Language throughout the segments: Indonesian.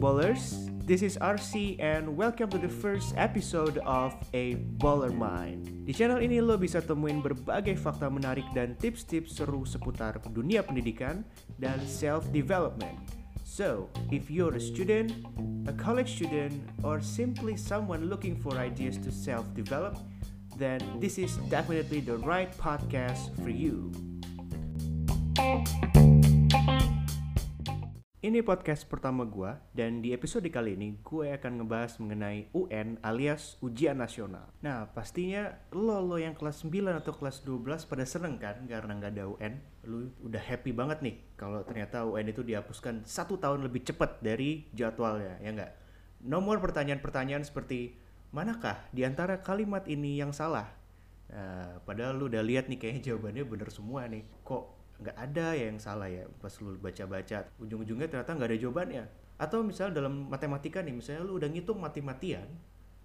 Ballers. This is RC and welcome to the first episode of A Baller Mind. Di channel ini lo bisa temuin berbagai fakta menarik dan tips-tips seru seputar dunia pendidikan dan self-development. So, if you're a student, a college student, or simply someone looking for ideas to self-develop, then this is definitely the right podcast for you. Ini podcast pertama gue dan di episode kali ini gue akan ngebahas mengenai UN alias ujian nasional. Nah pastinya lo lo yang kelas 9 atau kelas 12 pada seneng kan karena nggak ada UN. Lu udah happy banget nih kalau ternyata UN itu dihapuskan satu tahun lebih cepat dari jadwalnya ya nggak? Nomor pertanyaan-pertanyaan seperti manakah di antara kalimat ini yang salah? Nah, padahal lu udah lihat nih kayaknya jawabannya bener semua nih. Kok nggak ada ya yang salah ya pas lu baca-baca ujung-ujungnya ternyata nggak ada jawabannya. Atau misal dalam matematika nih misalnya lu udah ngitung mati-matian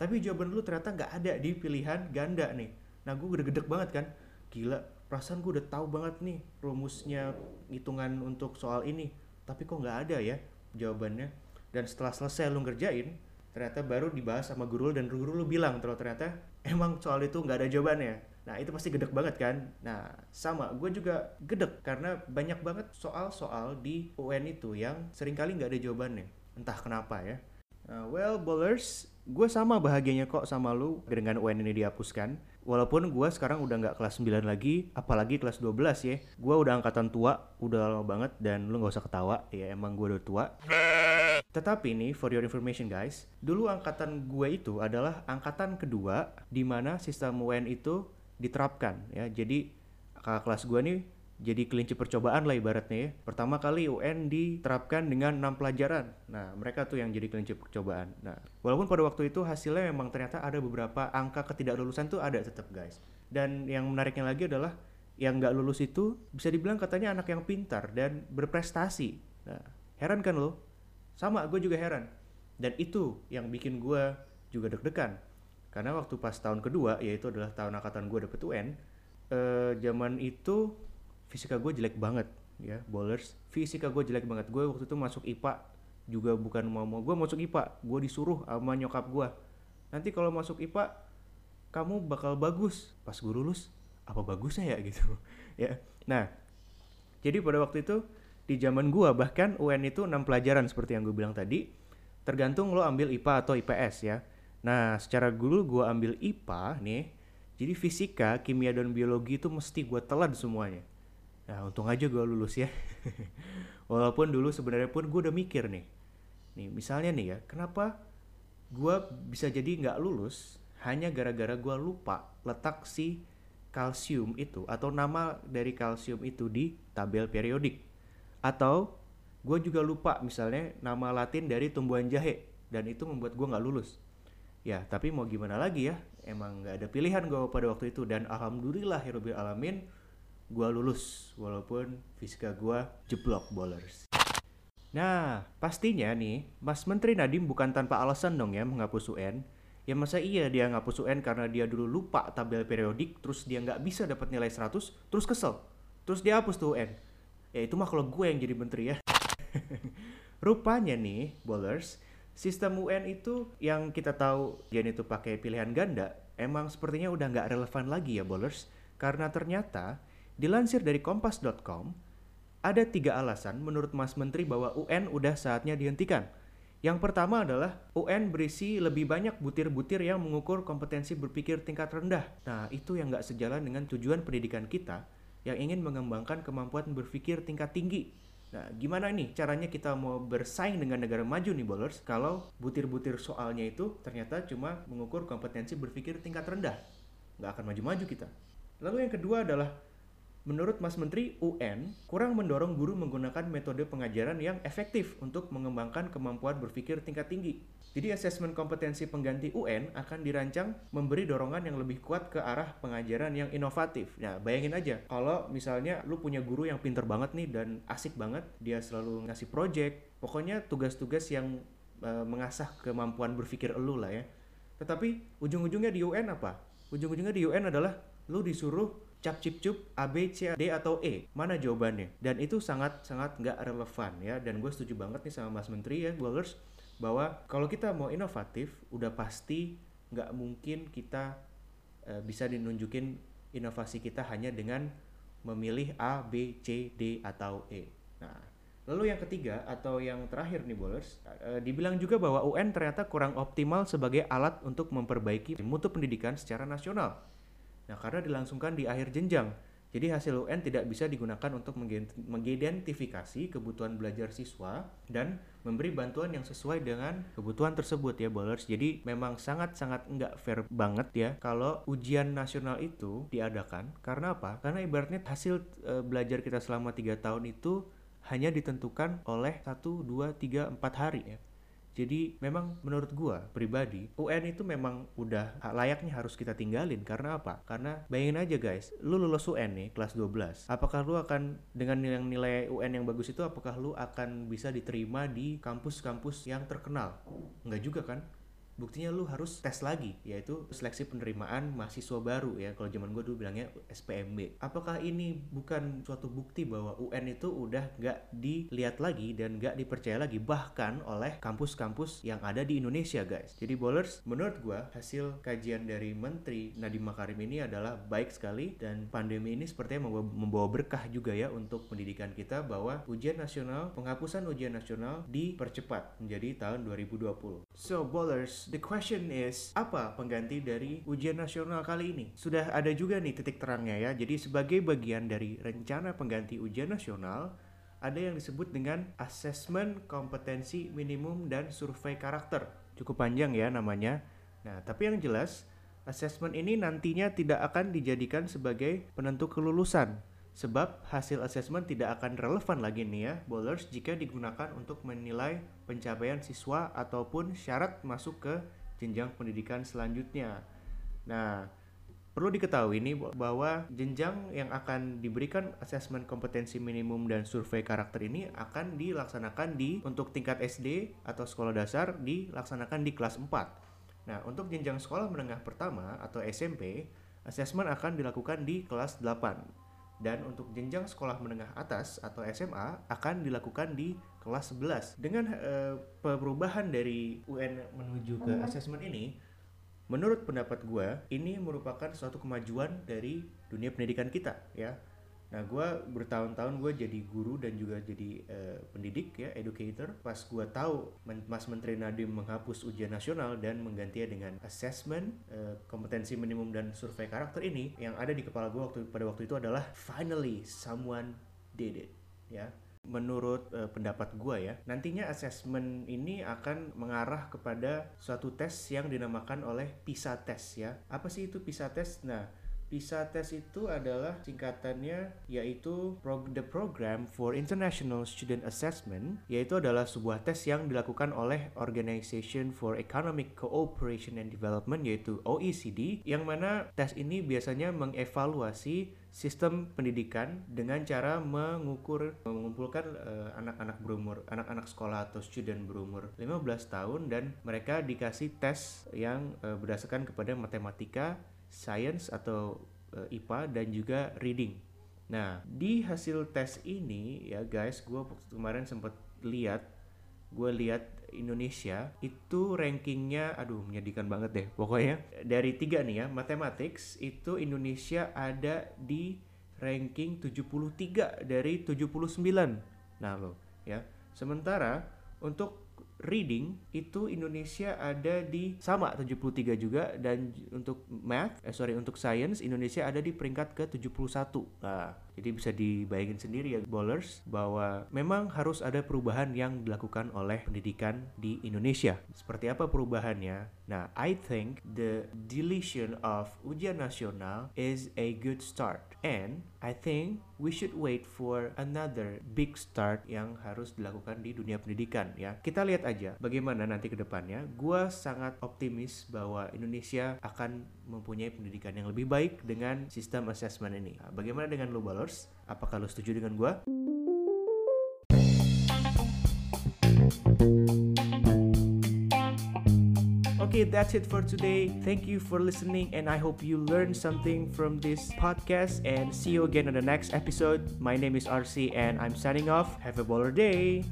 tapi jawaban lu ternyata nggak ada di pilihan ganda nih. Nah gue gedek banget kan. Gila perasaan gue udah tahu banget nih rumusnya hitungan untuk soal ini tapi kok nggak ada ya jawabannya. Dan setelah selesai lu ngerjain ternyata baru dibahas sama guru dan guru lu bilang terus ternyata emang soal itu nggak ada jawabannya Nah itu pasti gedek banget kan. Nah sama, gue juga gedek karena banyak banget soal-soal di UN itu yang sering kali nggak ada jawabannya. Entah kenapa ya. Uh, well, bowlers, gue sama bahagianya kok sama lu dengan UN ini dihapuskan. Walaupun gue sekarang udah nggak kelas 9 lagi, apalagi kelas 12 ya. Gue udah angkatan tua, udah lama banget dan lu nggak usah ketawa, ya emang gue udah tua. Tetapi nih, for your information guys, dulu angkatan gue itu adalah angkatan kedua di mana sistem UN itu diterapkan ya. Jadi kakak kelas gue nih jadi kelinci percobaan lah ibaratnya ya. Pertama kali UN diterapkan dengan enam pelajaran. Nah, mereka tuh yang jadi kelinci percobaan. Nah, walaupun pada waktu itu hasilnya memang ternyata ada beberapa angka ketidaklulusan tuh ada tetap guys. Dan yang menariknya lagi adalah yang nggak lulus itu bisa dibilang katanya anak yang pintar dan berprestasi. Nah, heran kan lo? Sama, gue juga heran. Dan itu yang bikin gue juga deg-degan karena waktu pas tahun kedua yaitu adalah tahun angkatan gue dapet UN eh, zaman itu fisika gue jelek banget ya bowlers. Fisika gue jelek banget. Gue waktu itu masuk IPA juga bukan mau mau gue masuk IPA gue disuruh sama nyokap gue nanti kalau masuk IPA kamu bakal bagus. Pas gue lulus apa bagusnya ya gitu. Ya. Nah jadi pada waktu itu di zaman gue bahkan UN itu enam pelajaran seperti yang gue bilang tadi tergantung lo ambil IPA atau IPS ya Nah, secara dulu gue ambil IPA nih, jadi fisika, kimia, dan biologi itu mesti gue telan semuanya. Nah, untung aja gue lulus ya. Walaupun dulu sebenarnya pun gue udah mikir nih. Nih, misalnya nih ya, kenapa gue bisa jadi nggak lulus hanya gara-gara gue lupa letak si kalsium itu atau nama dari kalsium itu di tabel periodik. Atau gue juga lupa misalnya nama latin dari tumbuhan jahe dan itu membuat gue nggak lulus ya tapi mau gimana lagi ya? Emang nggak ada pilihan gue pada waktu itu. Dan alhamdulillah hirubil alamin gue lulus. Walaupun fisika gue jeblok bowlers nah pastinya nih Mas Menteri Nadiem bukan tanpa alasan dong ya menghapus UN ya masa iya dia ngapus UN karena dia dulu lupa tabel periodik terus dia nggak bisa dapat nilai 100 terus kesel. Terus dia hapus tuh UN ya itu mah kalau gue yang jadi menteri ya. Rupanya nih bowlers sistem UN itu yang kita tahu Jen itu pakai pilihan ganda emang sepertinya udah nggak relevan lagi ya bowlers karena ternyata dilansir dari kompas.com ada tiga alasan menurut Mas Menteri bahwa UN udah saatnya dihentikan. Yang pertama adalah UN berisi lebih banyak butir-butir yang mengukur kompetensi berpikir tingkat rendah. Nah, itu yang nggak sejalan dengan tujuan pendidikan kita yang ingin mengembangkan kemampuan berpikir tingkat tinggi Nah, gimana nih caranya kita mau bersaing dengan negara maju nih bowlers kalau butir-butir soalnya itu ternyata cuma mengukur kompetensi berpikir tingkat rendah. Nggak akan maju-maju kita. Lalu yang kedua adalah Menurut Mas Menteri, UN kurang mendorong guru menggunakan metode pengajaran yang efektif untuk mengembangkan kemampuan berpikir tingkat tinggi. Jadi asesmen kompetensi pengganti UN akan dirancang memberi dorongan yang lebih kuat ke arah pengajaran yang inovatif. Nah, bayangin aja kalau misalnya lu punya guru yang pinter banget nih dan asik banget, dia selalu ngasih project, pokoknya tugas-tugas yang uh, mengasah kemampuan berpikir lu lah ya. Tetapi ujung-ujungnya di UN apa? Ujung-ujungnya di UN adalah lu disuruh cap cip cup A B C D atau E mana jawabannya dan itu sangat sangat nggak relevan ya dan gue setuju banget nih sama Mas Menteri ya Bowlers bahwa kalau kita mau inovatif udah pasti nggak mungkin kita uh, bisa dinunjukin inovasi kita hanya dengan memilih A, B, C, D atau E. Nah, lalu yang ketiga atau yang terakhir nih bowlers, uh, dibilang juga bahwa UN ternyata kurang optimal sebagai alat untuk memperbaiki mutu pendidikan secara nasional. Nah, karena dilangsungkan di akhir jenjang jadi hasil UN tidak bisa digunakan untuk mengidentifikasi kebutuhan belajar siswa dan memberi bantuan yang sesuai dengan kebutuhan tersebut ya bowlers. Jadi memang sangat-sangat nggak fair banget ya kalau ujian nasional itu diadakan. Karena apa? Karena ibaratnya hasil e, belajar kita selama tiga tahun itu hanya ditentukan oleh satu, dua, tiga, empat hari ya jadi memang menurut gua pribadi UN itu memang udah layaknya harus kita tinggalin karena apa? Karena bayangin aja guys, lu lulus UN nih kelas 12. Apakah lu akan dengan nilai UN yang bagus itu apakah lu akan bisa diterima di kampus-kampus yang terkenal? Enggak juga kan? Buktinya lu harus tes lagi yaitu seleksi penerimaan mahasiswa baru ya. Kalau zaman gue dulu bilangnya SPMB apakah ini bukan suatu bukti bahwa UN itu udah nggak dilihat lagi dan nggak dipercaya lagi bahkan oleh kampus-kampus yang ada di Indonesia guys? Jadi bowlers menurut gue hasil kajian dari Menteri Nadiem Makarim ini adalah baik sekali dan pandemi ini sepertinya membawa berkah juga ya untuk pendidikan kita bahwa ujian nasional penghapusan ujian nasional dipercepat menjadi tahun 2020 so bowlers the question is apa pengganti dari ujian nasional kali ini? Sudah ada juga nih titik terangnya ya. Jadi sebagai bagian dari rencana pengganti ujian nasional, ada yang disebut dengan asesmen kompetensi minimum dan survei karakter. Cukup panjang ya namanya. Nah, tapi yang jelas asesmen ini nantinya tidak akan dijadikan sebagai penentu kelulusan Sebab hasil asesmen tidak akan relevan lagi nih ya, bowlers jika digunakan untuk menilai pencapaian siswa ataupun syarat masuk ke jenjang pendidikan selanjutnya. Nah, perlu diketahui ini bahwa jenjang yang akan diberikan asesmen kompetensi minimum dan survei karakter ini akan dilaksanakan di untuk tingkat SD atau sekolah dasar dilaksanakan di kelas 4. Nah, untuk jenjang sekolah menengah pertama atau SMP, asesmen akan dilakukan di kelas 8 dan untuk jenjang sekolah menengah atas atau SMA akan dilakukan di kelas 11. Dengan uh, perubahan dari UN menuju ke asesmen ini, menurut pendapat gue, ini merupakan suatu kemajuan dari dunia pendidikan kita ya Nah, gue bertahun-tahun gue jadi guru dan juga jadi uh, pendidik ya, educator. Pas gue tahu Mas Menteri Nadiem menghapus ujian nasional dan menggantinya dengan assessment, uh, kompetensi minimum dan survei karakter ini, yang ada di kepala gue pada waktu itu adalah finally someone did it, ya. Menurut uh, pendapat gue ya, nantinya assessment ini akan mengarah kepada suatu tes yang dinamakan oleh PISA test ya. Apa sih itu PISA test? Nah, PISA test itu adalah singkatannya yaitu The Program for International Student Assessment yaitu adalah sebuah tes yang dilakukan oleh Organization for Economic Cooperation and Development yaitu OECD yang mana tes ini biasanya mengevaluasi sistem pendidikan dengan cara mengukur mengumpulkan uh, anak-anak berumur anak-anak sekolah atau student berumur 15 tahun dan mereka dikasih tes yang uh, berdasarkan kepada matematika science atau uh, eh, IPA dan juga reading. Nah, di hasil tes ini ya guys, gue kemarin sempat lihat, gue lihat Indonesia itu rankingnya, aduh menyedihkan banget deh. Pokoknya dari tiga nih ya, mathematics itu Indonesia ada di ranking 73 dari 79. Nah lo ya, sementara untuk reading itu Indonesia ada di sama 73 juga dan untuk math eh sorry untuk science Indonesia ada di peringkat ke 71. Nah, jadi bisa dibayangin sendiri ya bowlers bahwa memang harus ada perubahan yang dilakukan oleh pendidikan di Indonesia. Seperti apa perubahannya? Nah, I think the deletion of ujian nasional is a good start and I think we should wait for another big start yang harus dilakukan di dunia pendidikan ya. Kita lihat bagaimana nanti ke depannya. Gua sangat optimis bahwa Indonesia akan mempunyai pendidikan yang lebih baik dengan sistem assessment ini. Nah, bagaimana dengan lo balers? Apakah lo setuju dengan gua? Okay, that's it for today. Thank you for listening, and I hope you learned something from this podcast. And see you again on the next episode. My name is RC, and I'm signing off. Have a baller day.